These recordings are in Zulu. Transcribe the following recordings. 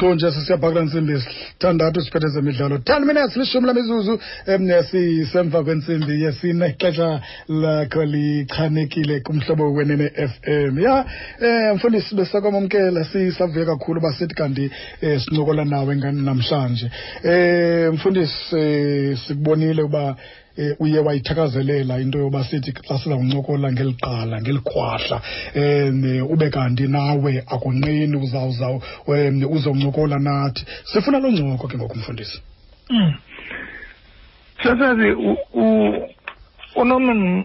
chonje sisiyabhakula ntsimbi sithandathu siphethe zemidlalo ten minutes lishumi lamizuzu sisemva kwentsimbi yesine ixesha lakho lichanekile kumhlobo wenene f m. Ya um mfundisi besakwamamkela sisavuye kakhulu uba sithi kanti um sincokola nawe namhlanje. Um mfundisi um sikubonile uba eh uye wayithakazelela into yoba sithi xa sizawuncokola ngeli qala ngeli khwahla um ube kanti nawe akunqini uzawuzaw um uzoncokola nathi sifuna loo ncoko ke ngoku mfundisi mm. sasazi unoman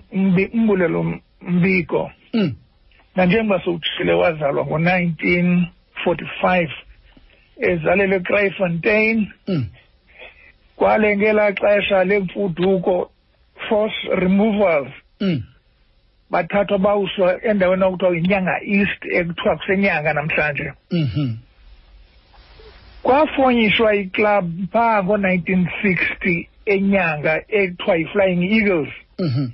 mbulelo mbiko mm. nanjengoba sowutshile wazalwa ngo-nineteen forty-five ezalelwe ekraaifontein mm. Kwale ngelaa xesha lemfuduko force removals mm. bathathwa bawuswa endaweni okuthiwa yinyanga east ekuthiwa kusenyanga namhlanje mm -hmm. kwafonyishwa iklab phaa ngo-nineteen sixty enyanga ekuthiwa yi-flying eagles mm -hmm.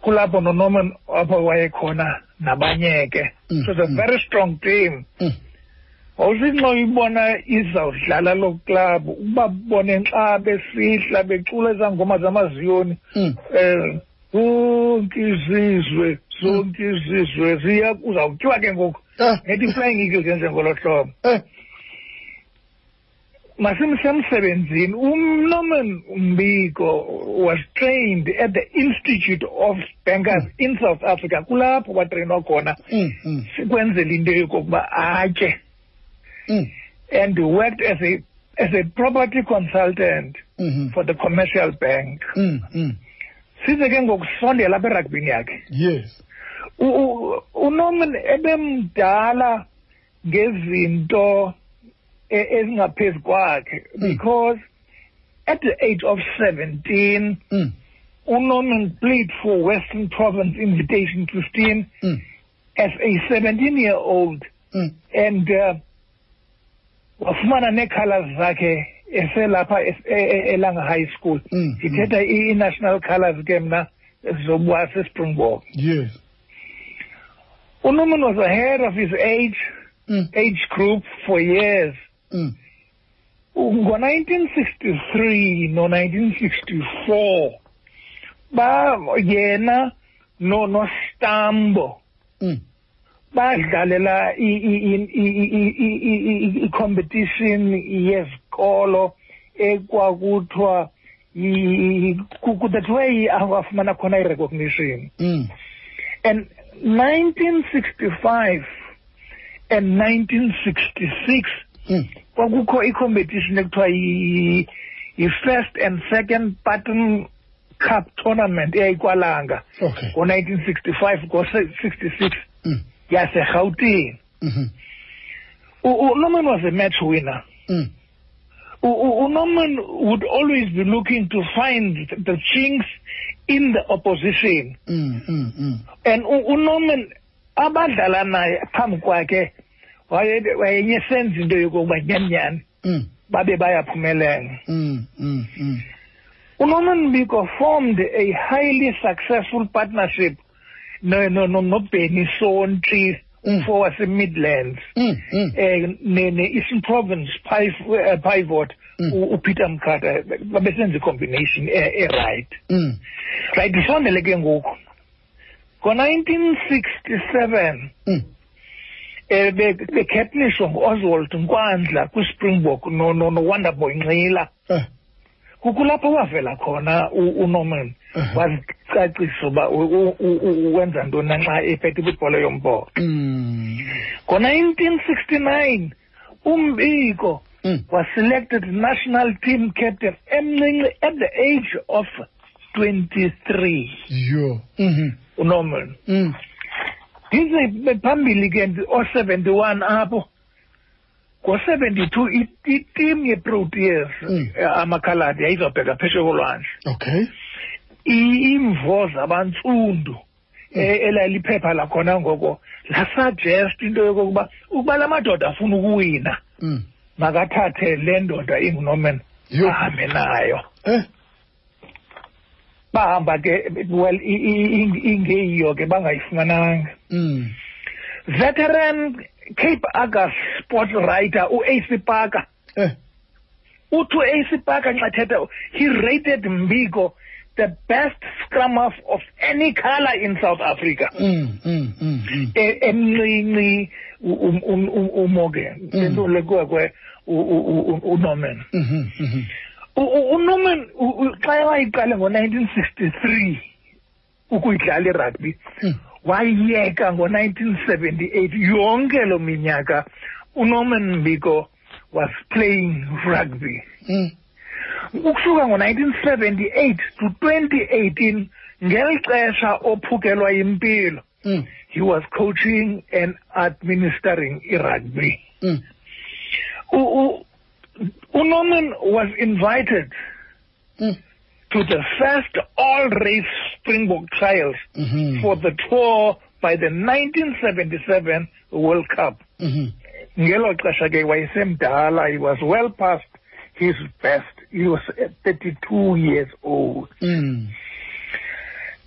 kulapho nonorman apho wayekhona nabanye ke mm -hmm. so it's a very strong team mm -hmm. Wawusithi xa uyibona izawudlala loo club ukuba bone xa besihla becula ezaa ngoma zamaziyoni um zonke izizwe zonke izizwe ziya uzawutyiwa ke ngoku ah. nethi i-flying eagles enjengolo hlobo eh. masimsemsebenzini umnorman mbiko was trained at the institute of bankers mm. in south africa kulapho kwatreyinwa khona sikwenzela into yokokuba atye mm. And worked as a as a property consultant mm-hmm. for the commercial bank mm, mm. size ke ngokusondela apha eragbini yakhe yes unorman ebemdala ngezinto ezingaphezu kwakhe mm. because at the age of 17 mm. played for western province invitation 15 mm. as a 17 year old mm. and uh, wafumana nee-colors zakhe eselapha e, e, elanga high school mm, ndithetha mm. i-national colors ke mna zobuwa sespringbok yes unorman was ahead of his age mm. age group for years mm. ngo-1963 no-1964 ba yena no nostambo mm. Badlalela i-competition yezikolo ekwakuthiwa kuthiwe afumana khona i-recognition mm. and 1965 and 1966 mm. kwakukho i-competition ekuthiwa yi-first and second button cup tournament eyayikwalanga ngo-1965 ngo-66 mm. Yasegauteng mm-hmm. unorman was a match winner mm. unorman would always be looking to find the chinks in the opposition mm, mm, mm. and unorman abadlala naye phambi kwakhe wayenyesenza into yokokuba nyaninyani mm. babe bayaphumelela mm, mm, mm. unorman biko formed a highly successful partnership no no no nobheni sontri umfo mm. wase-midlands. Mm, mm. eh ne-eastern province eh, pivot upeter mkhatha babesenza i-combination e-right right. Isondele ke ngoku. Ngo-nineteen sixty-seven um bekhepnishwa ngu-oswald nkwandla kwispringbok no-wonderboy nxila eh. Kukulapho wavela khona unorman. Wazicacisa uba wenza ntoni nanxa xa ephethe kwibhola yombhoxo. Mm. ngo-nineteen sixty nine umbiko mm. was selected national team captain emncinci at the age of twenty-three. Yo. Mm-hmm. unorman. Ndize phambili ke o-seventy-one apho ngo-seventy-two itim yeproteas mm. amakhaladi yayizawubheka pheshe kolwandle okay imvo zabantsundu mm. e, elaliphepha lakhona ngoko lasuggest into yokokuba ukuba la madoda afuna ukuwina mm. makathathe le ndoda ingunorman ahambe nayo eh? bahamba ke well ingeyiyo ke bangayifumananga veteran Cape Argus sport writer u-AC Parker. Eh. Uthi u-AC Parker nxa thetha he rated Mbiko the best scrum half of any color in South Africa. Mm mm mm. E- emncinci u- um- um- um- uMorgan lento lekwe uNorman Mhm mhm U- u- uNorman xa wayiqala ngo-1963 ukuyidlala irugby Mm. Wayeka ngo-1978 yonke loo minyaka unorman mbiko was playing rugby. Mm. Ukusuka ngo-1978 to 2018 ngeli xesha ophukelwa yimpilo mm. He was coaching and administering irugby mm. Unorman was invited. Mm to the first all-race springbok trials mhm for the tour by the 1977 World Cup. mhm Ngelo xesha ke wayesemdala, he was well past his best. He was 32 years old. mm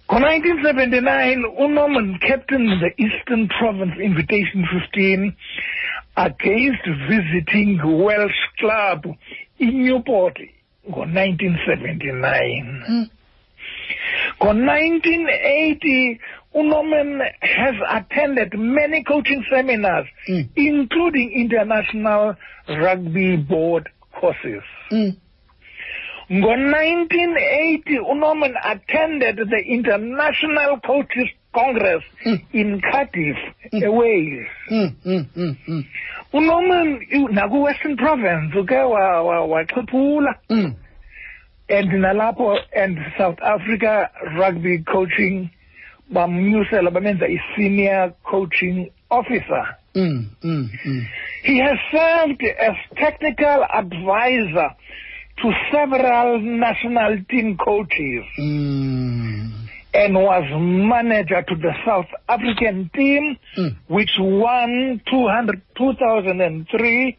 Ngo-1979, uNorman captained the Eastern Province Invitation 15 against visiting Welsh club in Newport ngo-1979. mm Ngo-1980, uNorman has attended many coaching seminars, Mm. including international rugby board courses. mm Ngo-1980, uNorman attended the International Coaches Congress Mm. in Cardiff, Mm. Wales. mm mm uNorman naku-Western Province uke wa- wa- waxhiphula mm and nalapho and South Africa rugby coaching bamnyusela bamenza i-senior coaching officer. mm mm mm He has served as technical advisor to several national team coaches mm and was manager to the South African team mm which won 200, 2003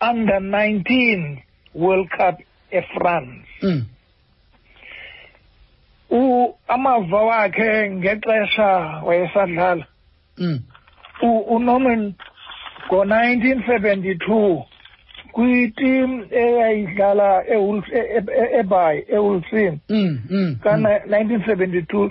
under 19 World Cup eFrance. mm U amava wakhe ngexesha wayesadlala. Mm u- uNorman ngo-1972 kwitim eyayidlala eWolf- e- e- e- eBhayi eWolfsini mm mm ka-1972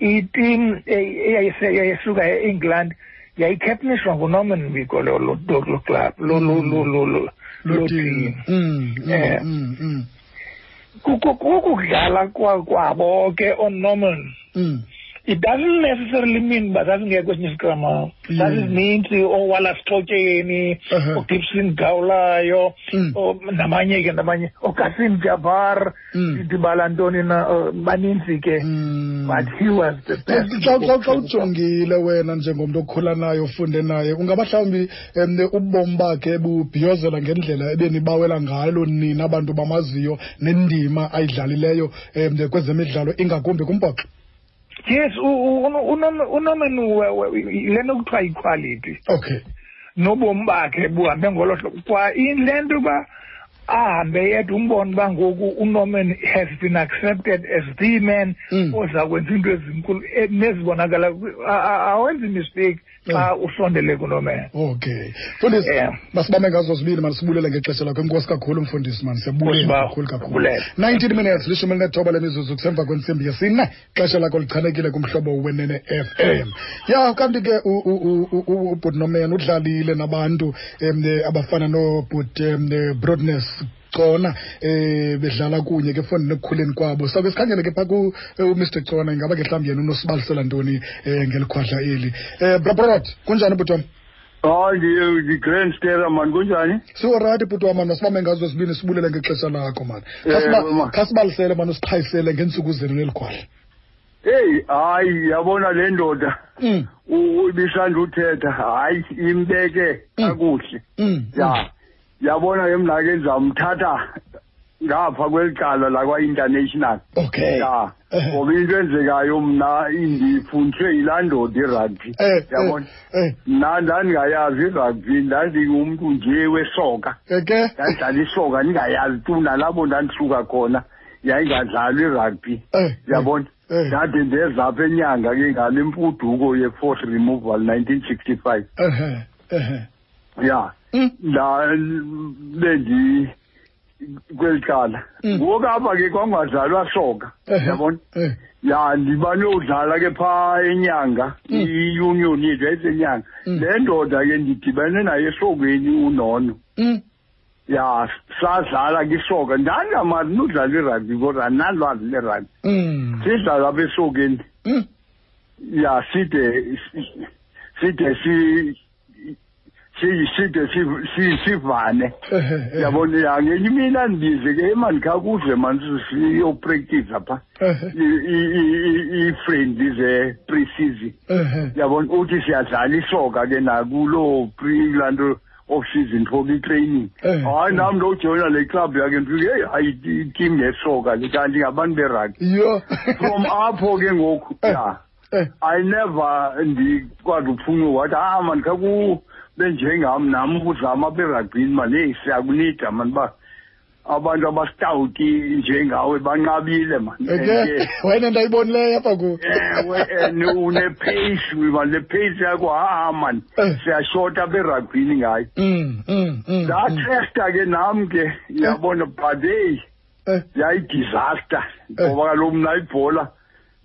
itim eyayisuka e-england yayicaptainishwa ngunorman mbiko lo lo- lo- lo club lo lo lo lo lo lo lo team. mm Eh. mm mm. Kuku- kukudlala kwa- kwabo ke onorman mm. It doesn't necessarily mean uba zazingekho esinye isiqama Mm. zazizinintsi oowallace thotyeni Uh-huh. ogibson gawulayo Mm. o- namanye ke namanye okasim jabar ndibala ntoni na baninzi ke but he was the best xa ujongile wena njengomntu okhula naye ofunde naye ungaba mhlawumbi um ubomi bakhe bubhiyozela ngendlela ebenibawela ngalo nina abantu bamaziyo nendima ayidlalileyo um kwezemidlalo ingakumbi kumbhoxo yes u- u- uNorman- unorman we- we- le nto kuthiwa equality okay. Nobomi bakhe buhambe ngolo hlobo. Kwa ile nto uba ahambe yedwa umbone uba ngoku unorman has been accepted as the man Mm. oza kwenza into ezinkulu eh, nezibonakala awenzi mistake. Xa usondele kunorman okay. Mfundisi masibambe ngazo zibini manisibulele ngexesha lakho. Inkosi kakhulu mfundisi mani siyabulela kakhulu kakhulu. 19 minutes lishumi linethoba lemizuzu kusemva kwentsimbi yesine. Xesha lakho lichanekile kumhlobo wenene FM ya kanti ke u- u- u- u- u- nomen udlalile nabantu um abafana nobhuti um broadness cona eh bedlala kunye ke fondini ekukhuleni kwabo. Sake sikhangele ke phaa kumr cona ingaba ke mhlawumbi yena unosibalisela ntoni um ngelikhwadla eli. Um brabrod kunjani bhuti wam hayi ndi- ndi-grand stera mani kunjani? Siwurayithi bhuti wam mani masibambe ngazo zibini sibulele ngexesha lakho mani khasibalisele mani usichayisele ngeentsuku zenu nelikhwala eyi hayi yabona le ndoda. Mm. Ibisanda uthetha hayi imbeke Mm. kakuhle. Mm. Ya. Yabona ke mna ke ndizamthatha ngapha kweli cala lakwa-international. Okay. Ya. Eh. ngoba into enzekayo mna ndifundiswe yilaa ndoda irugby. Eh yabona? eh. Mna ndandingayazi irugby ndandingumntu nje wesoka. Eh ke? Ndandidlala isoka ndingayazi tu nalapho ndandisuka khona yayingadlalwa irugby. Eh yabona? eh. Ndade ndeza apha enyanga ke ngale mfuduko ye-force removal 1965 eh eh ya. Mm. La bendi kwelicala Mm. ngoku apha ke kwangazalwa soka Ehe. yabona Eh. ya ndiba nodlala ke phaa enyanga Mm. i-union yethu yayisenyanga Mm. le ndoda ke ndidibene naye esokweni unono Mm. ya sadlala kisoka ndandamati nudlala irugby kodwa andinalwazi lerugby Mm. sidlala apha esokeni Mm. ya side side si si- side si- si- sivane yabona ya ngenye imini ndize ke emandikhakuze mani siyopractice pha ii-friendly ze-pre-season yabona uthi siyadlala isoka ke nakuloo laa nto off season for i-training hayi nam ndojoyina le club yakhe ndifike heyi hayi itim yesoka le kanti ngabantu berugby. From apho ke ngoku Eh. ya. Eh. i never ndikwazi uphunyuka wathi ah mani khaku benjengam nam ukuzama apha eragbini mani heyi siyakunida mani uba abantu abastawuti njengawe banqabile mani And Eke ke, wena ndayibonileyo apha ku. ewe and unepace mani le pace yakho ha mani Eh. siyashota apha eragbini ngayo Mm. Mm. Mm. ndatesta ke nam ke yabona but heyi Eh. yayidisaster ngoba kaloku mna ibhola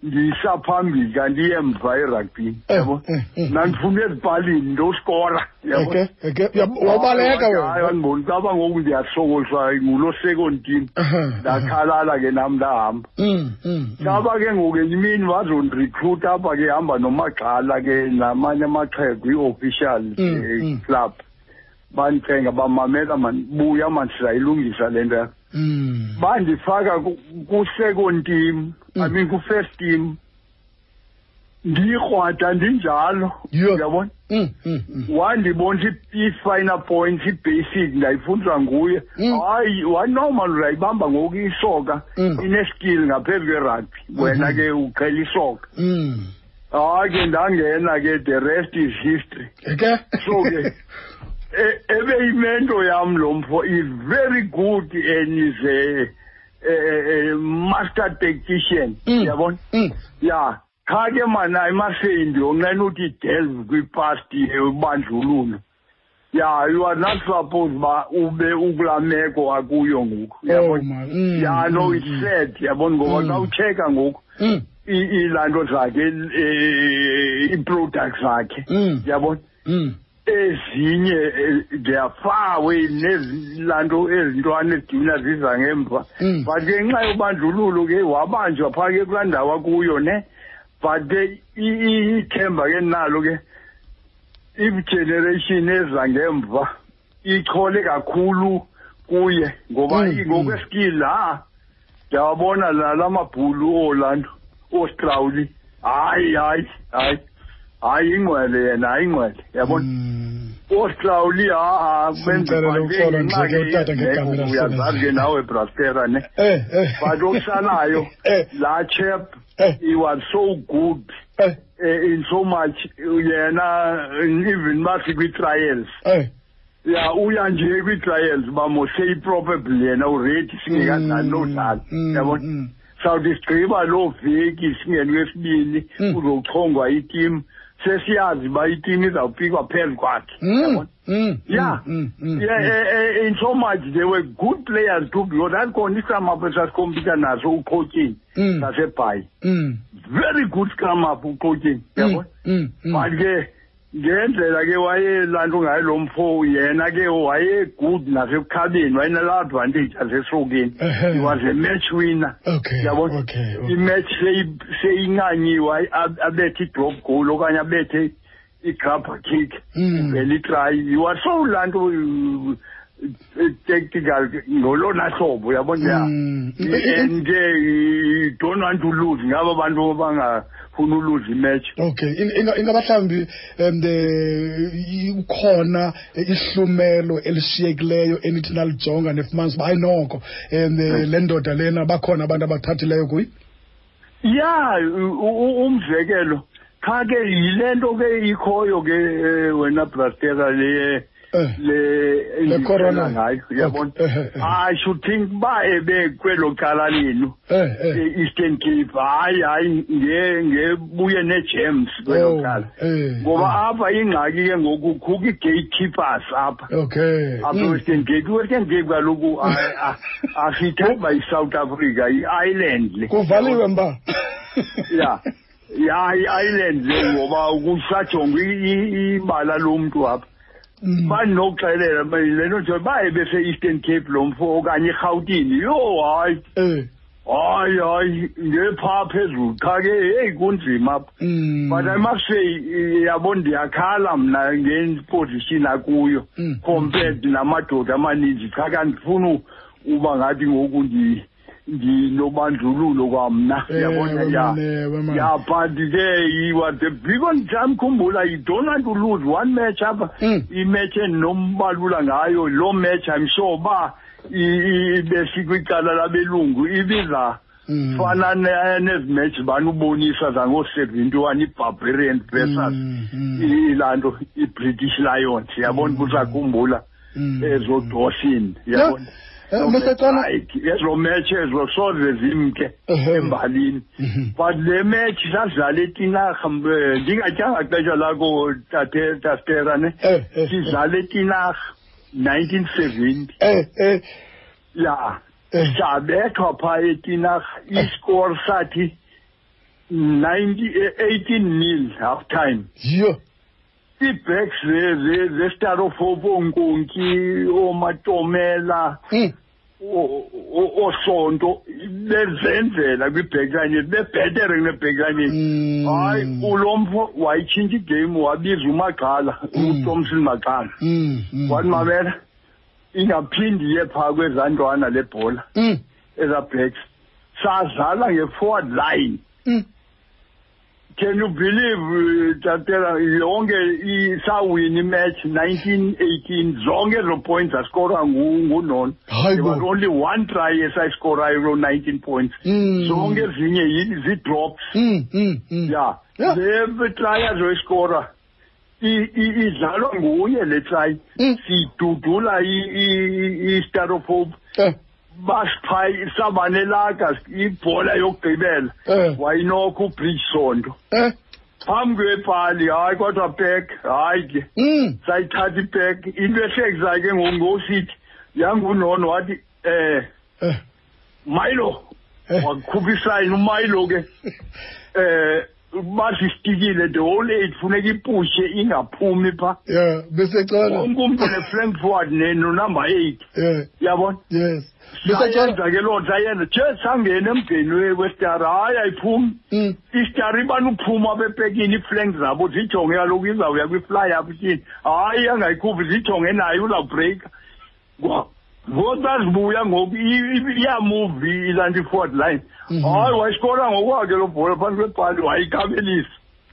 ndiyisa phambili kanti iyemva eragbini Eh, yabo eh, eh. nandifuna ezipalini ndoskora yabo Eke eke Yab- wawubaleka hayi wena. andiboni kaba ngoku ndiyasokoliswa ngulo second team ndakhalala ke nam ndahamba Mm. Mm. mm. kaba ke ngoku enye imini bazondirecruita apha ke hamba nomagxala ke namanye amaxhego ii-official Mm, mm. club bandicenga bamamela mani buya mani sizayilungisa le nto yakho Mm. Bandifaka ku- ku-second team i Mm. mean ku-first team ndiyikrwada ndinjalo uyabona Mm. Mm. Mm. wandibonisa i- i-final points i-basic ndayifundiswa nguye Mm. hayi wanormal uzayibamba ngoku isoka Mm. ineskill ngaphezu kwerugby wena ke uqhela isoka Mm. hayi ke ndangena ke the rest is history so ke ebeyimento yam lo mfo is very good and is a, master tactician Mm. yabona Mm. ya cha ke mana emaseni ndiyonqena uthi delve kwipast ubandlululo ya you are not supposed uba ube ukulaa meko akuyo ngoku Oh yabona. Mm. ya no mm, it's mm. sad yabona ngoba Mm. xa utsheka ngoku Mm. ilanto zakhe eh, ii-products zakhe Mm. yabona Mm. Ezinye eh, far away nezilanto ezintwana ezidina ziza ngemva. Mm. but ke nxa yobandlululo ke wabanjwa phaa ke kulaa ndawo akuyo ne? But ke ithemba ke nalo ke i-generation eza ngemva ichole kakhulu kuye. Ngoba Mm, ngokweskill ha ndiyawabona nala mabhulu oorlando oostrawli hayi hayi hayi. Hayi ingcwele yena hayi ingcwele yabona? Mm. utata ngegama uyazazi ke nawe brastera ne Eh. Eh. but okusalayo laa chap Eh. he was so good in so much yena even bathi kwi-trials Eh. ya uya nje kwi-trials bamoshe i-probable yena uredi singekadlali Mm, nodlala mm, yabona mm. sawuthi sigqiba loo veki singeni kwesibini Mm. kuzochongwa itim sesiyazi uba itim izawupikwa phezu kwakhe Mm. yabona Mm. Yeah. Mm. Mm. yeah, eh, eh, in so much they were good players too because asikhona iscrum up esasikhompyutha naso uqhotyeni Mm. nasebhayi Mm. very good scrum up uqhotyeni Mm. yabona Mm. Mm. but ke ngendlela ke wayelanto ngayo lo mfo yena ke waye good nasekukhabeni wayenala advantage asesokeni he was a match winner yabona Okay. okay. imatch seyi- seyinqanyiwe ab- abethe i-drop goal okanye abethe i-grabber kick Mm. vele itry he was so laa nto tactical ngolona hlobo yabona ya Mm. and you don't want to lose ngaba bantu bangafuni ulose imatch Okay In- inga ingaba mhlambi um ukhona ihlumelo elishiyekileyo enithi nalijonga nefumanisa uba hayi noko um le ndoda lena bakhona abantu abathathileyo kuyi ya umzekelo cha ke yile nto ke ikhoyo ke eh, wena brastera le. Le Le corona. ngayo uyabona. Eh, eh, eh. i should think ba ebe kwelo cala lenu Eh, eh. e-eastern cape hayi hayi nge- ngebuye nee-gems kwelo Oh, cala eh, ngoba eh. apha ingxaki ke ngoku kukho ii-gatekeepers apha Okay. apha Mm. e-western cape i-western cape kaloku a- a- asiyithathi uba yi-south africa yi-island le Kuvaliwe mba. ya ya i-island le ngoba kusajongwa i- i- ibala lomntu apha. Bandinokuxelela ba- le nto nje baye bese-eastern cape lo mfo okanye irhawutini yho hayi hayi hayi ngephaa phezulu qha ke heyi kunzima apha but i must say yabo ndiyakhala mna ngeposition akuyo compared namadoda amaninzi cha kandifuna uba ngathi ngoku ndi ndinobandlululo kwamna. Ewe yabona ya. ya but ke are the big one time khumbula you don't want to lose one match apha Mm. imatch endinombalula ngayo lo match i'm sure ba besikwiqala labelungu ibiza. Mm. fana ne- nezi match banubonisa zango-seventy-one i-barbarian versus Mm, mm. ilaa nto i-british lions. Yabona kusakhumbula Mm. ezo dawson yabona. Eh, Mr. Cala. Like, ezo match ezo soze zimke Ehe. embalini Mhm. but le match sadlala etinarha mbe- ndingatyanga xesha lakho tate tastera ne Eh, eh, sidlala etinarha nineteen seventy Eh, eh. ya Eh. sabethwa phaa etinarha iscore sathi ninety eighteen nil half time Yo. ii-backs zestarofopo oonkonki oomatomela Mm. O- o- osonto bezenzela kwi-backline bebhetere kune-backline Mm. hayi ulo mfo wayitshintsha igame wabiza umagqala Mm. uthomson magqala Mm. mm, wathi mamela ingaphindi iye phaa kwezantwana le bhola Mm. eza backs sadlala nge-forward line. Can you believe uh, that there are yonke isawini match 1918 zonke zo points ascora ngunono there was only one try esayiscorayo kulo 19 points. Zonke ezinye zii-drops ya le try azoyiscora idlalwa nguye oh, le try. Hmm. Sidudula i-star of hope basiphayi sabanelaka ibhola yokugqibela Eh. wayinokho ubridge sondo Eh. phambi kwepali hayi kodwa back hayi ke Mm. sayithatha ibek into ehlekisayo ke ngoku ngosithi yangunono wathi Eh. milo wakhupha isayini umilo ke eh basistikile the whole eight funeka ipushe ingaphumi pha Yeah, Mr. Cala. wonke umntu ne-flank forward nonumber eight Yeah. yabona Yes. Sayenza ke loo nto sayenza je sangena emgeni westara hayi ayiphumi Mm. istari ibani uphuma bepekini iiflank zabo zijonge kaloku izawuya kwifly up tyini hayi angayikhuphi zijonge nayo uzawubreaka ngoku azibuya ngoku i- i- iyamuvi ilanti forward line Mhm. hayi wayisikora ngokwakhe lo bhola phantsi kwebhali wayikabelisa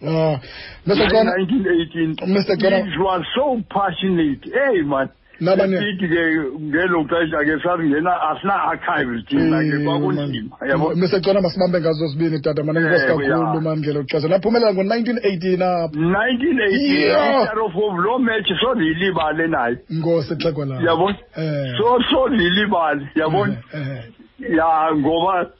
Ah, Mr. Cala. nineteen eighteen Mr. Cala. it was so passionate hey man Nabanye- sithi ke ngelo xesha ke sasingena asina-archives thina ke kwakunzima yabo Mr. Cala masibambe ngazo zibini tata man inkosi Ewe, ya. kakhulu man ngelo xesha laphumelela ngo-1918 apha 1980 Yeah. istarofof lo match soziyilibale nayo inkosi exekwa layo yabona Eh. so soziyilibale yabona Eh, ya ngoba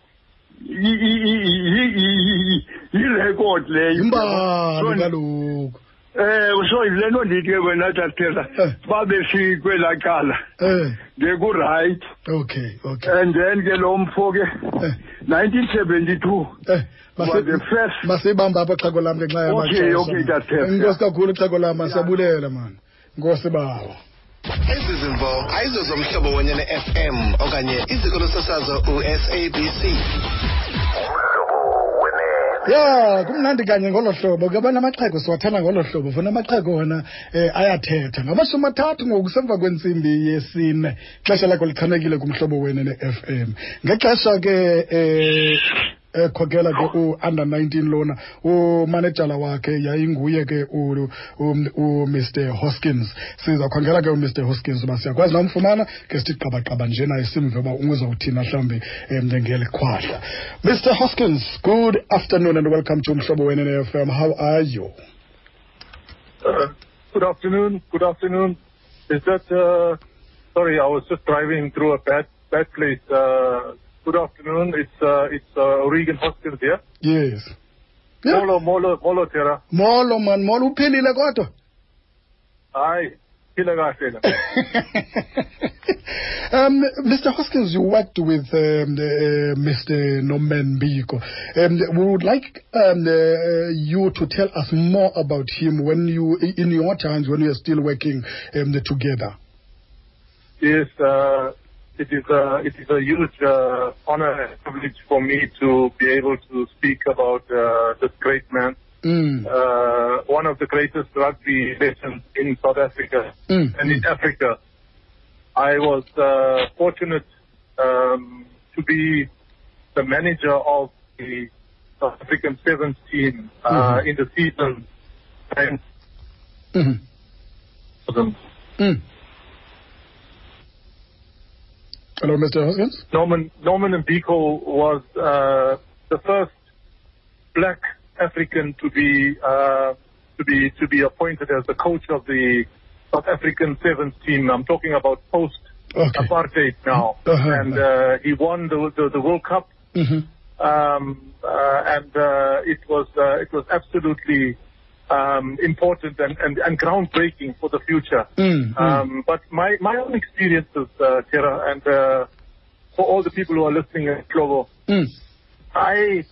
i- i- i- i- i- i- yirecord leyo So, imbali kaloku eh so yile nto ndithi ke wena tatela Eh. babe sikwelaa cala Eh, ngekurayithi okay okay and then ke lo mfo ke Eh. 1972 Eh, was mase- the first masiyibambe apha xhego lam ngenxa Okay, yamaxesha, okay, man. that's it, inkosi yeah. kakhulu xhego lam siyabulela man nkosi bawo ezi zimvo ayizo zomhlobo wenye ne-fm okanye iziko losasazo usabc ya kumnandi kanye ngolo hlobo. Ke amaxhego siwathanda ngolo hlobo funa amaxhego wona um ayathetha. Ngamashumi athathu ngoku semva kwentsimbi yesine ixesha lakho lichanekile kumhlobo wene ne-f m. Ngexesha ke um ekhokela ke u-under 19 lona umanejala wakhe yayinguye ke umr hoskins sizawukhangela ke umr hoskins uba siyakwazi na umfumana ke sithi qabaqaba nje simve uba uzawuthina mhlawumbi um khwahla mr hoskins good afternoon and welcome to mhlobo wene ne-fm how are you Uh, good afternoon. Good afternoon. Is that, uh, sorry, I was just driving through a bad, bad place. Uh, good afternoon. It's, uh, it's, uh, Regan Hoskins here. yes Yeah. Molo, molo, molo, Tera. molo man molo uphilile kodwa Hi. Phila kahle la. um, Mr. Hoskins, you worked with um, the, uh, Mr. Norman Biko. Um, we would like um, uh, you to tell us more about him when you, in your times when you are still working um, together. Yes, uh, it is a, it is a huge uh, honor and privilege for me to be able to speak about uh, this great man, Mm. uh, one of the greatest rugby legends in South Africa Mm, and in Africa. I was uh, fortunate um, to be the manager of the South African sevens team uh, in the season and Mhm. Mm. Hello, Mr. Hoskins? Norman Norman Mbiko was uh, the first black African to be uh, to be to be appointed as the coach of the South African sevens team. I'm talking about post Okay. apartheid now, Uh-huh. and uh, he won the, the the World Cup, Mhm. um, uh, and uh, it was uh, it was absolutely um, important and, and, and groundbreaking for the future. Mm, mm. Um, but my, my own experiences, uh, Tara, and uh, for all the people who are listening at Globo, Mm. I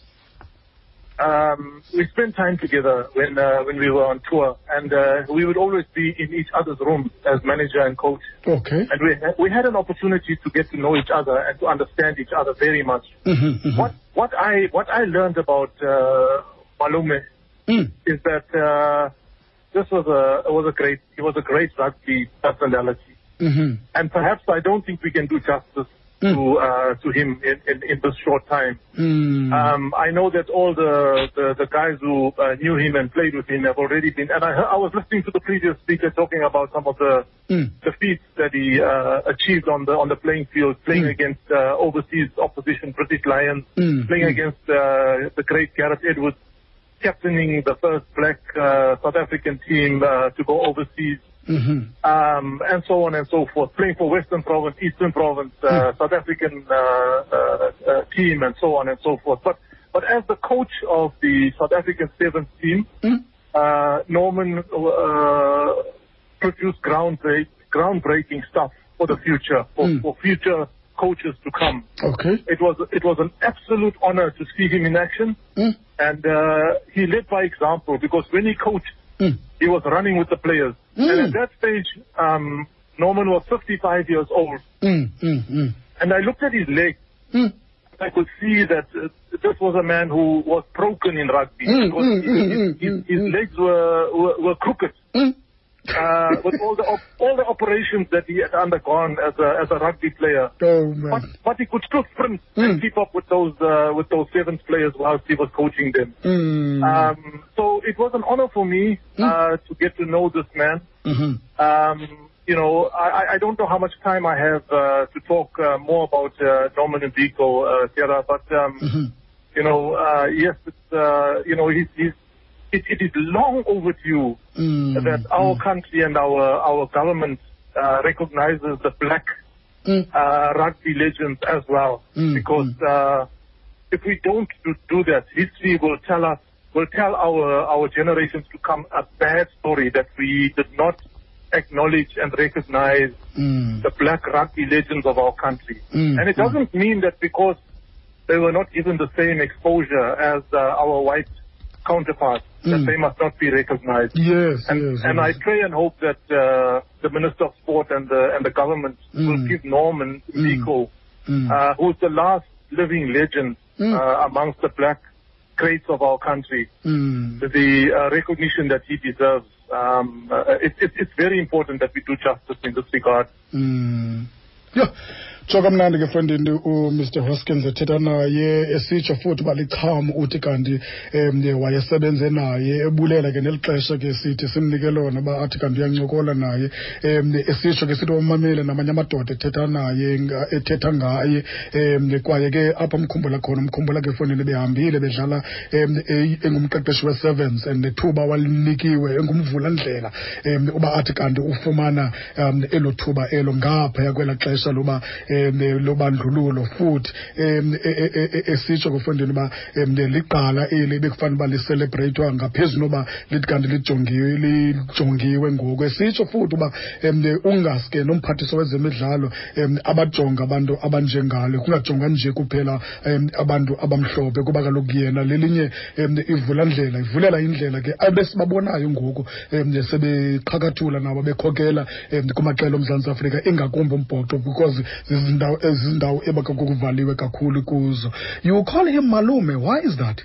um, we spent time together when uh, when we were on tour, and uh, we would always be in each other's rooms as manager and coach. Okay. And we we had an opportunity to get to know each other and to understand each other very much. Mhm, mhm. What what I what I learned about uh, Malume Mm. is that uh, this was a was a great he was a great rugby personality, Mhm. and perhaps I don't think we can do justice Mm. to uh, to him in, in, in this short time. Mm. Um, I know that all the, the, the guys who uh, knew him and played with him have already been, and I, I was listening to the previous speaker talking about some of the Mm. the feats that he uh, achieved on the on the playing field, playing Mm. against uh, overseas opposition, British Lions, Mm, playing mm. against uh, the great Gareth Edwards, captaining the first black uh, South African team uh, to go overseas, Mhm. um, and so on and so forth. Playing for Western Province, Eastern Province, uh, South African uh, uh, uh, team, and so on and so forth. But but as the coach of the South African sevens team, Mm. uh, Norman uh, produced groundbreak, groundbreaking stuff for the future, for, Mm. for future coaches to come. Okay. It was it was an absolute honor to see him in action, Mm. and uh, he led by example because when he coached, Mm. he was running with the players. Mm. And at that stage, um, Norman was 55 years old, Mm. Mm. Mm. and I looked at his leg. I could see that uh, this was a man who was broken in rugby because his, his, his, legs were, were, were crooked. Mm. uh, with all the op- all the operations that he had undergone as a as a rugby player. Oh But, man. but he could still sprint Mm. and keep up with those uh, with those sevens players whilst he was coaching them. Mm. Um, so it was an honor for me uh, to get to know this man. Mhm. Um, you know, I, I- don't know how much time I have uh, to talk uh, more about uh, Norman and Biko, uh, Sierra, but um, Mhm. you know, uh, yes, it's, uh, you know, he's, he's, it, it is long overdue Mm. that our country and our our government uh, recognizes the black Mm. uh, rugby legends as well, Mm, because uh, if we don't do, do that, history will tell us will tell our our generations to come a bad story that we did not acknowledge and recognize Mm. the black rugby legends of our country. Mm, And it mm. doesn't mean that because they were not given the same exposure as uh, our white counterparts, that Mm. they must not be recognized. Yes. And, yes. and I pray and hope that uh, the Minister of Sport and the, and the government will Mm. give Norman Mm. Mm. uh, who's the last living legend Mm. uh, amongst the black greats of our country, Mm. the uh, recognition that he deserves. Um, uh, it, it, it's very important that we do justice in this regard. Mm. Yeah. Tsho kamnandi ke frendini umr hoskins ethetha naye esitsho futhi uba licham uthi kanti um wayesebenze naye ebulela ke neli xesha ke sithi simnike lona uba athi kanti uyancokola naye. Um esitsho ke sithi wamamele namanye amadoda ethetha naye ethetha ngaye um kwaye ke apho mkhumbula khona umkhumbula ke efondini behambile bedlala um engumqeqeshi we-sevens and nethuba walinikiwe engumvulandlela um uba athi kanti ufumana um elo thuba elo ngaphaya kwelaa xesha loba lobandlululo futhi e- e- e- esitsho kufundini uba liqala eli bekufanele uba liselebreyithwa ngaphezu noba lithi kanti lijongiwe ngoku. Esitsho futhi uba um ungaske nomphathiso wezemidlalo abajonga abantu abanjengalo kungajongwa nje kuphela abantu abamhlophe kuba kaloku yena lelinye ivulandlela ivulela indlela ke abesibabonayo ngoku sebeqhakathula nabo bekhokela kumaxela omzantsi afrika ingakumbi umbhoxo because zizindawo ezizindawo ebakakuvaliwe kakhulu kuzo you call him malume why is that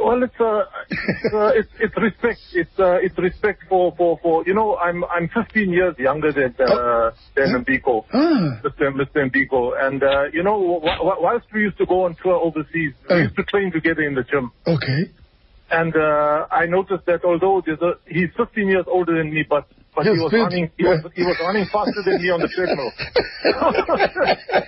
Well, it's uh, it's, uh, it's it's respect. It's uh, it's respect for, for, for you know I'm I'm 15 years younger than uh, than Mbiko, ah Mr. Mr. Mbiko, and uh, you know wh- wh- whilst we used to go on tour overseas, we Mm. used to train together in the gym, okay and uh, I noticed that although a, he's 15 years older than me, but but he was fit. running he was he was running faster than me on the treadmill.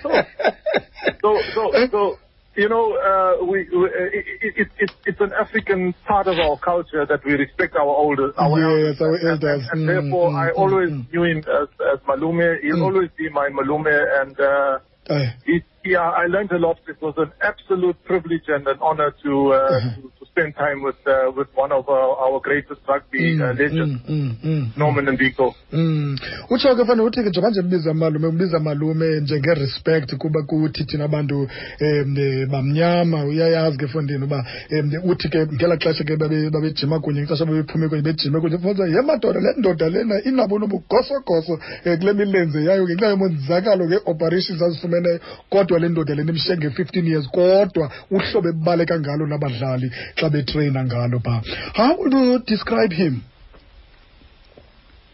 so so so you know uh, we, we it, it, it, it's it's an African part of our culture that we respect our older our Yes, elders. our And- and, and, Mm, therefore mm, I mm, always mm. knew him as as Malume. He'll Mm. always be my Malume, and uh, it, yeah, I learned a lot. It was an absolute privilege and an honor to uh, to, to spend time with uh, with one of our, our greatest rugby mm, uh, Mm, legends, mm, mm, mm. Norman Ndiko. Mm. utsho ke fanele uthi ke njengoba nje mbiza malume umbiza malume njenge-respect kuba kuthi thina abantu um bamnyama uyayazi ke fondini uba um uthi ke ngelaa xesha ke babe- babejima kunye ngexesha babephume kunye bejime kunye fonza ye madoda le ndoda lena inabo nobugosogoso um kule milenze yayo ngenxa yomonzakalo ngee-operations azifumeneyo kodwa le ndoda lena imshiye nge-fifteen years kodwa uhlobo ebaleka ngalo nabadlali xa betreyina ngalo phaa how would you describe him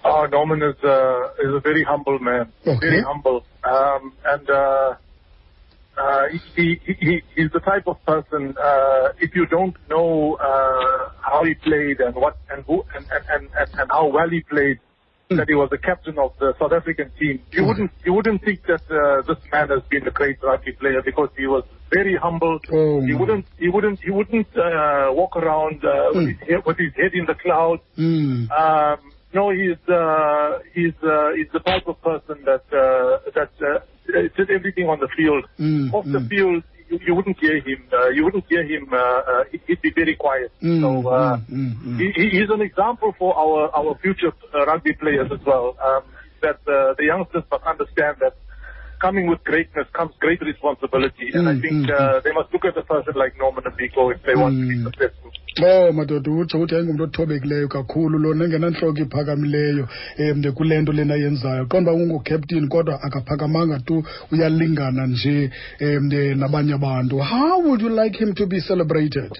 Oh, Norman is uh, is a very humble man, Okay. very humble, um, and uh, uh, he, he, he he's the type of person. Uh, if you don't know uh, how he played and what and who and, and, and, and how well he played, Mm. that he was the captain of the South African team, you Mm. wouldn't you wouldn't think that uh, this man has been a great rugby player because he was very humble. Oh, he wouldn't he wouldn't he wouldn't uh, walk around uh, with, his head, with his head in the clouds. Mm. Um, no, he's uh, he's uh, he's the type of person that uh, that uh, did everything on the field. Mm, Off the field, you, you wouldn't hear him. Uh, you wouldn't hear him. Uh, uh, he- he'd be very quiet. Mm, so uh, mm, mm, mm. He, he- he's an example for our our future uh, rugby players as well. Um, that uh, the youngsters must understand that. Coming with greatness comes great responsibility, and I Mm, think mm, uh, they must look at a person like Norman Abiko if they want to be Mm. successful. oh madoda utsho uthi ayingumntu othobekileyo kakhulu lona engenantloko iphakamileyo um kule nto lena yenzayo. Qonda uba ungukaptini kodwa akaphakamanga tu uyalingana nje um nabanye abantu. How would you like him to be celebrated?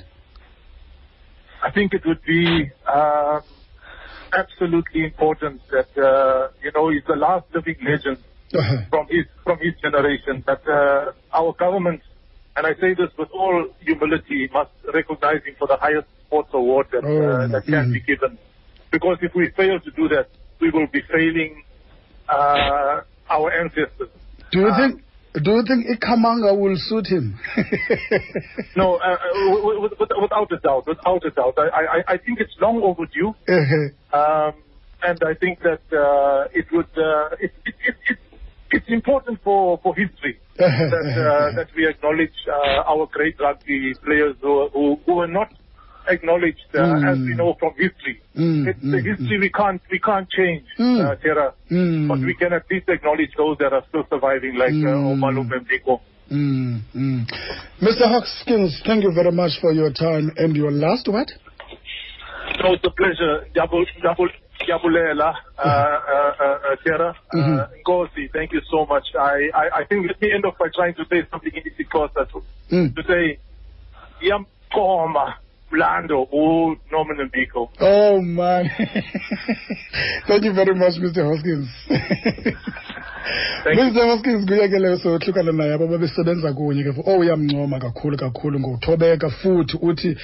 I think it would be um, absolutely important that uh, you know he's the last living legend from his from his generation. That uh, our government, and I say this with all humility, must recognize him for the highest sports award that Oh, uh, that can mm. be given. Because if we fail to do that, we will be failing uh, our ancestors. do you Um, think do you think ikamanga will suit him No, uh, uh, w- w- w- without a doubt, without a doubt. I, I, I think it's long overdue. Um, and I think that uh, it would uh, it, it, it, it's important for, for history that uh, that we acknowledge uh, our great rugby players who who, who are not acknowledged uh, Mm. as we know from history. Mm, it's the mm, history we can't we can't change, Mm. uh, Tara, Mm. but we can at least acknowledge those that are still surviving, like uh, Mm. Omalu Mbeko. Mm, mm. Mr. Hoskins, thank you very much for your time. And your last word? So it's a pleasure. Double, double, Yabulela, uh, uh, uh, uh, Tara, uh, Mhm. Ngozi, thank you so much. I, I, I think let me end off by trying to say something in Isikosa to, Mm. to say, Yamkoma, Blando, U Norman and Biko. Oh, man. thank you very much, Mr. Hoskins. Thank you. Mr. Hoskins kuye ke leyo sohlukana naye abo babesebenza kunye ke oh uyamncoma kakhulu kakhulu ngothobeka futhi uthi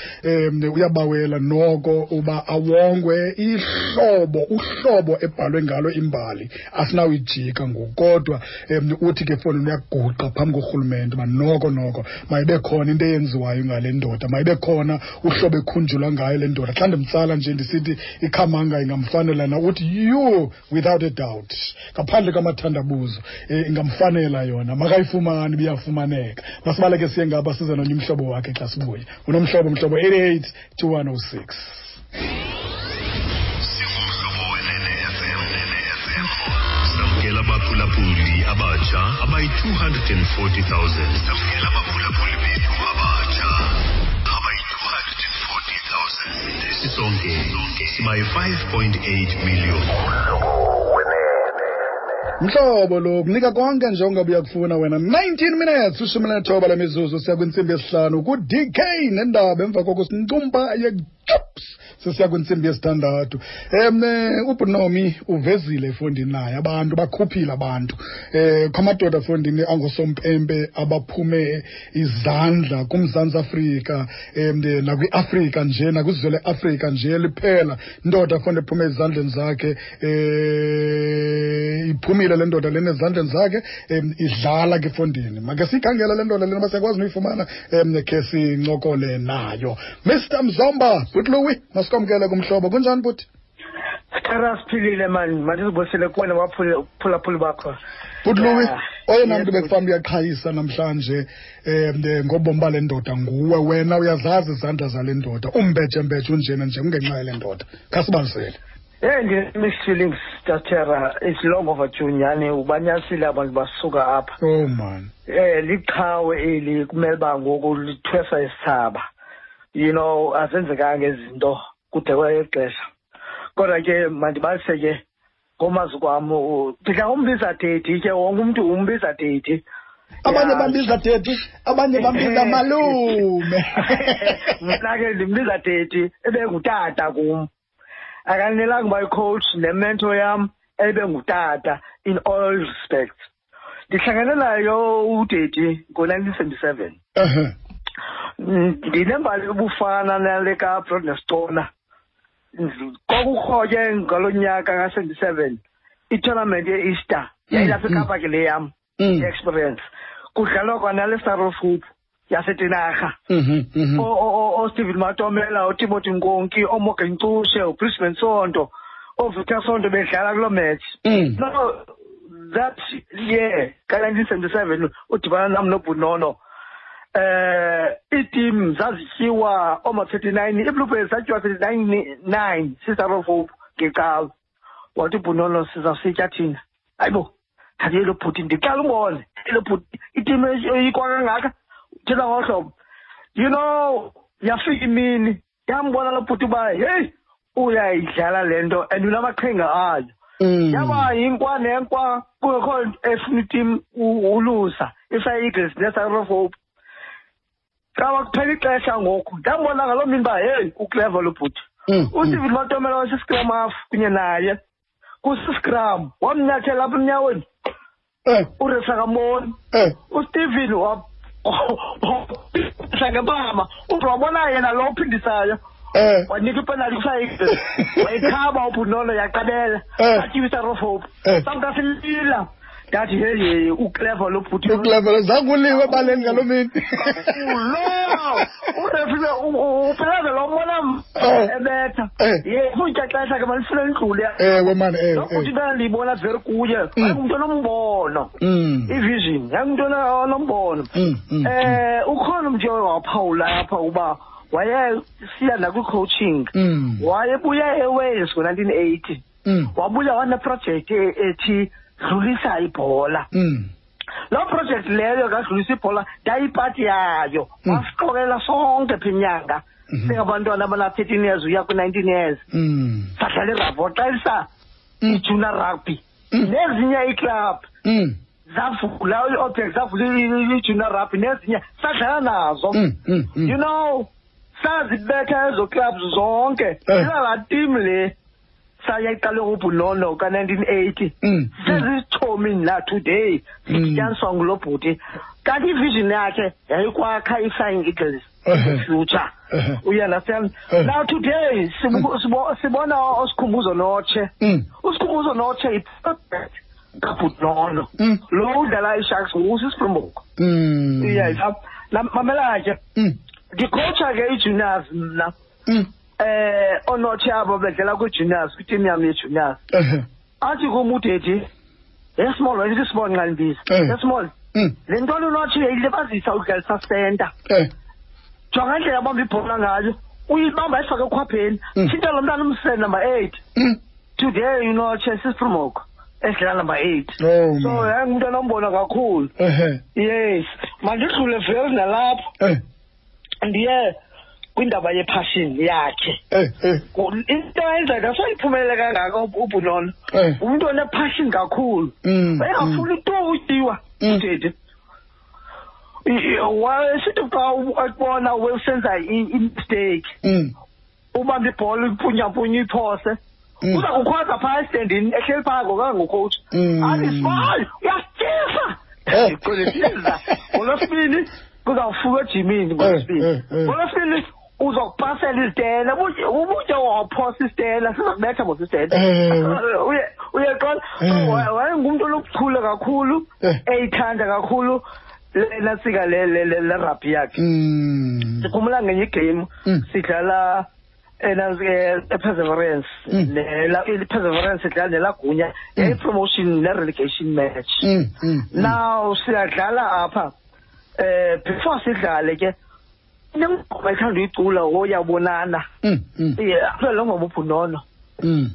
uyabawela noko uba awongwe. Ihlobo uhlobo ebhalwe ngalo imbali asinawuyijika ngoku. Kodwa uthi ke foni uyaguqa phambi korhulumente uba noko noko mayibe khona into eyenziwayo ngale ndoda mayibe khona uhlobo ekhunjulwa ngayo le ndoda. Xa ndimtsala nje ndisithi ikhamanga ingamfanela na? Uthi you without a doubt. Ngaphandle kwamathandabuzo imibuzo eh, ingamfanela yona. Makayifumani biyafumaneka. Masibaleke siye ngaba size nonye umhlobo wakhe xa sibuye. Unomhlobo mhlobo 88 2106 abaphulaphuli abatsha abayi-240 000 samkela abaphulaphuli bethu abatsha abayi-240 000 sisonke sibayi-5.8 million. Mhlobo lo kunika konke nje ongabe uyakufuna wena. 19 minutes ushumi nethoba lemizuzu siya kwintsimbi yesihlanu ku-dk nendaba emva koko sincumba yejups sesiya kwintsimbi yesithandathu. Um ubunomi uvezile efondini naye abantu bakhuphile abantu. Um kwamadoda efondini angosompempe abaphume izandla kumzantsi afrika um nakwiafrika nje nakwizwe leafrika nje liphela. Indoda fonde ephume ezandleni zakhe um iphumile le ndoda lena ezandleni zakhe um idlala ke efondini. Make siyikhangela le ndoda lena basiyakwazi nuyifumana um khe sincokole nayo. Mr mzomba butluwi masikwamkele kumhlobo. Kunjani buti Tara siphilile mani mandizibusele kuwe nabaphulaphuli bakho. Butluwi Yeah. oyena Yes, mntu Bhuti. bekufanuba uyaqhayisa namhlanje um ngobomi bale ndoda nguwe. Wena uyazazi izandla zale ndoda umbetshembetshe unjena nje kungenxa yale ndoda. Khasibalisele Hey ndine-mixed feelings tatera it's long overdue nyhani ubanyasile abantu basuka apha. Oh man. Eh liqhawe eli kumele uba ngoku lithwesa isithaba you know azenzekanga izinto kude kwexesha kodwa ke mandibalise ke ngomazi kwam u- ndidla ngombiza dedi ke wonke umntu umbiza dedi abanye Yeah. bambiza teti abanye bambiza malume. Mna ke ndimbiza dedi ebengutata kum. Akanelanga uba icoach nemento yam ebengutata in all respects. Ndihlangane nayo udedi ngo-nineteen seventy seven Ehe. Ndinembali yobufana nale kabrod nesitona kwakukho ke ngalo nyaka ka-seventy seven itournament ye-easter yayilapha Mm, ekapa ke le yam Mm. i-experience kudlalwa kwanale sarofoop yasetinarha Mhm, mhm. o- o- o- ostephen matomela utimothy nkonki omorgan ntushe ubrisbane sonto ovictor sonto bedlala kuloo match Mm. no that year ka-nineteen seventy seven udibana nam nobunono eh iitim zazityiwa ooma-thirty nine ibluebirds zatyiwa thirty nine nine sister of hope ngecawe wathi ubhunono sizawusitya thina hayibo thathe lo bhuti ndiqala umbone lo bhuti itim eyikwa kangaka thetha ngohlobo you know yafika imini yambona lo bhuti uba heyi uyayidlala le nto and unamaqhinga ayo Mm. yaba yinkwa nenkwa kungekho efuna itim ulusa isa-eagles nesarof kawa kuphela ixesha ngoku. Ndambona ngaloo mini uba heyi ukleva lo bhuti Mm, mm. usteven matomela wasiscrum half kunye naye. Kusiscrum wamnyathela apha emnyaweni. Eh, uresa kamoni. Eh. usteven ngempama ude wabona yena lo uphindisayo Eh. wanika ipenalty kusa-eagles wayikhaba ubhunono yaqabela. Atyisa rofope Eh. samnta silila ndathi heyi ukleva lo bhuti uklevele zanguliwe ebaleni ngaloo mini lo urefile upheleze lo mbona Eh. ebetha Eh. ye kutya xesha ke malifune ndlule ewe mani ewe lo bhuti ewe. into ndiyibona veri kuye Mm. ayingumntu onombono Mm. ivision yayingumntu onombono Mm, mm, eh ukhona umntu oye waphawula apha uba wayesiya nakwi-coaching Mm. wayebuya ewales ngo-nineteen eighty Mm. wabuya waneprojekthi e- ethi dlulisa ibhola Mm. loo project leyo kadlulisa ibhola ndayipati yayo Mm. wasixokela sonke pha inyanga Mhm. singabantwana abana-thirteen years uya kwi-nineteen years Mm. sadlala irabho xelisa Mm. ijunior rugby Mm. nezinye iiklab Mm. zavula i-object zavula i- i-junior rugby nezinye sadlala nazo Mm. Mm. Mm. you know sazibetha ezo clubs zonke Eh. ilala tim le sayayiqale ngobhunono ka-nineteen eighty. Mm, mm. sezitshomi na today. Mm. sidityaniswa ngulo bhuti kanti ivision yakhe yayikwakha i-flying eagles future. You understand now today sibona usikhumbuzo notshe. Mm. usikhumbuzo notshe yi-project kabhunono Mm. lo udlala isharks ngusisiprimbok Mm. yes mamela ke Mm. ndikhotsha ke i-juniors mna. Mm. eh onothi abo bedlala kwi-juniors kwitimu yam ye-juniors Ehe. athi kum udedi yesmall wayesithi small nqandibiza Eh. yesmall Mm. le nto lunothi uyayilibazisa udlalisa senta Eh. jonga indlela abamba ibhola ngayo uyibamba ayifake ekhwapheni Mm. thinta lo mntana umsele number eight Mm. today unotshe sisiprimoko esidlala number eight Oh so man. yayingumntwana ombona kakhulu yes mandidlule veri nalapho Eh. ndiye kwindaba yepassion yakhe Eh. Eh. Ku- into ayenzayo ndasoyiphumelele kangaka u- ubhunono Eh. umntu onepassion kakhulu Mm. wayengafuni to utyiwa Mm. udede wayesithi xa ubona usenza i- i-mistake Mm. ubamba ibhola ipunyampunya iphose Mm. uza kukhwaza phaa esitendini ehleli phaa ngokangocoach Mm. athi small uyastyisa Eh. qolesiza ngolwesibini kuzawufika ejimini ngolwesibini Eh, eh, eh. ngolwesibini uzokupasela izitena ubutye waphosa isitena siza kubetha mos uyeqola Eh. wayengumntu olobuchule kakhulu eyithanda kakhulu lena sika le le- le- le rugby yakhe sikhumbula ngenye igame sidlala eperseverance iperseverance sidlala nelagunya yayi-promotion ne-relegation match. Now siyadlala apha eh before sidlale ke nengoma ethanda uyicula oyabonana Mm. Mm. apha lo ngoma ubhunono Mm.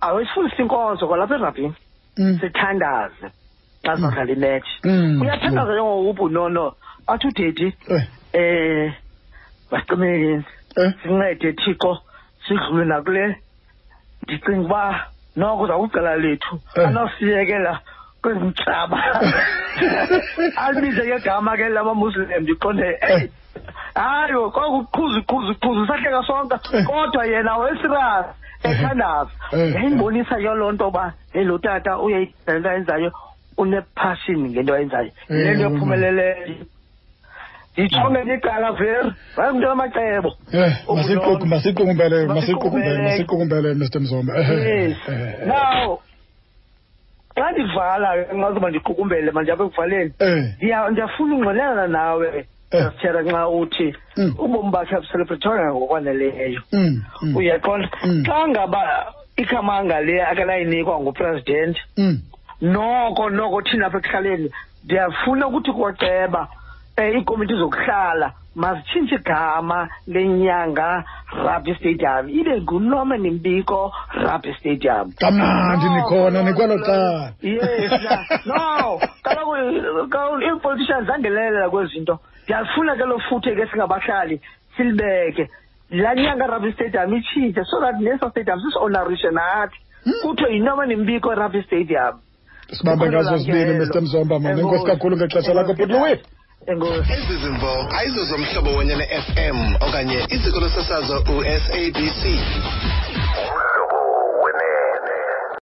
awesifundisa inkonzo kwalapha erabhini Mm. sithandaze xa sidlala imatch Mm. uyathandaza njengobhunono athi udedi Eh. eh basicimekeni Eh. sincede thixo sidlule nakule ndicinga uba noko uzawucala lethu Eh. anosiyekela kwezi mhlaba alibize ngegama ke lamamuslim ndiqonde eyi hayi kwakuqhuzu qhuzu qhuzu sahleka sonke kodwa yena wesirazi ethandaza Eh. yayindibonisa ke loo nto uba hey lo tata uyayidala into ayenzayo unepassion ngento ayenzayo Eh, le nto ephumeleleyo ndijongeni icala veri wayengumntu amacebo Eh, masiquku Ubhunono. masiqukumbele masiqukumbele Masiqukumbele. Mr Mzomba. Eh, yes eh, now xa ndivala ngazuba ndiqukumbele manje apha ekuvaleni Eh. ndiya- ndiyafuna ungqinelana nawe Eh. sasithera nxa uthi Mm. ubomi bakhe abucelebrethwanga ngokwaneleyo Mm. mm, uyaqonda Mm. xa ngaba ikhamanga le akanayinikwa ngupresident Mm. noko noko thina apha ekuhlaleni ndiyafuna ukuthi kwaceba um iikomiti zokuhlala mazitshintshe igama lenyanga rugby stadium ibe ngunorman mbiko rugby stadium Kamnandi Noko, nikhona noko, nikwelo noko. cala. yes na- no kaloku ka- ii-politicians zangelelela kwezi zinto ndiyalifuna ke lo futhe ke singabahlali silibeke. Laa nyanga rugby stadium itshintshe so that neso stadium sisionarishe nathi. Kuthiwe yinorman mbiko rugby stadium. Sibambe ngazo sibini Mr Mzomba man. Enkosi. kakhulu ngexesha lakho bhuti Louis. enkosi. Ezi zimvo ayizo zomhlobo wenye ne-fm okanye iziko losasazo u-sabc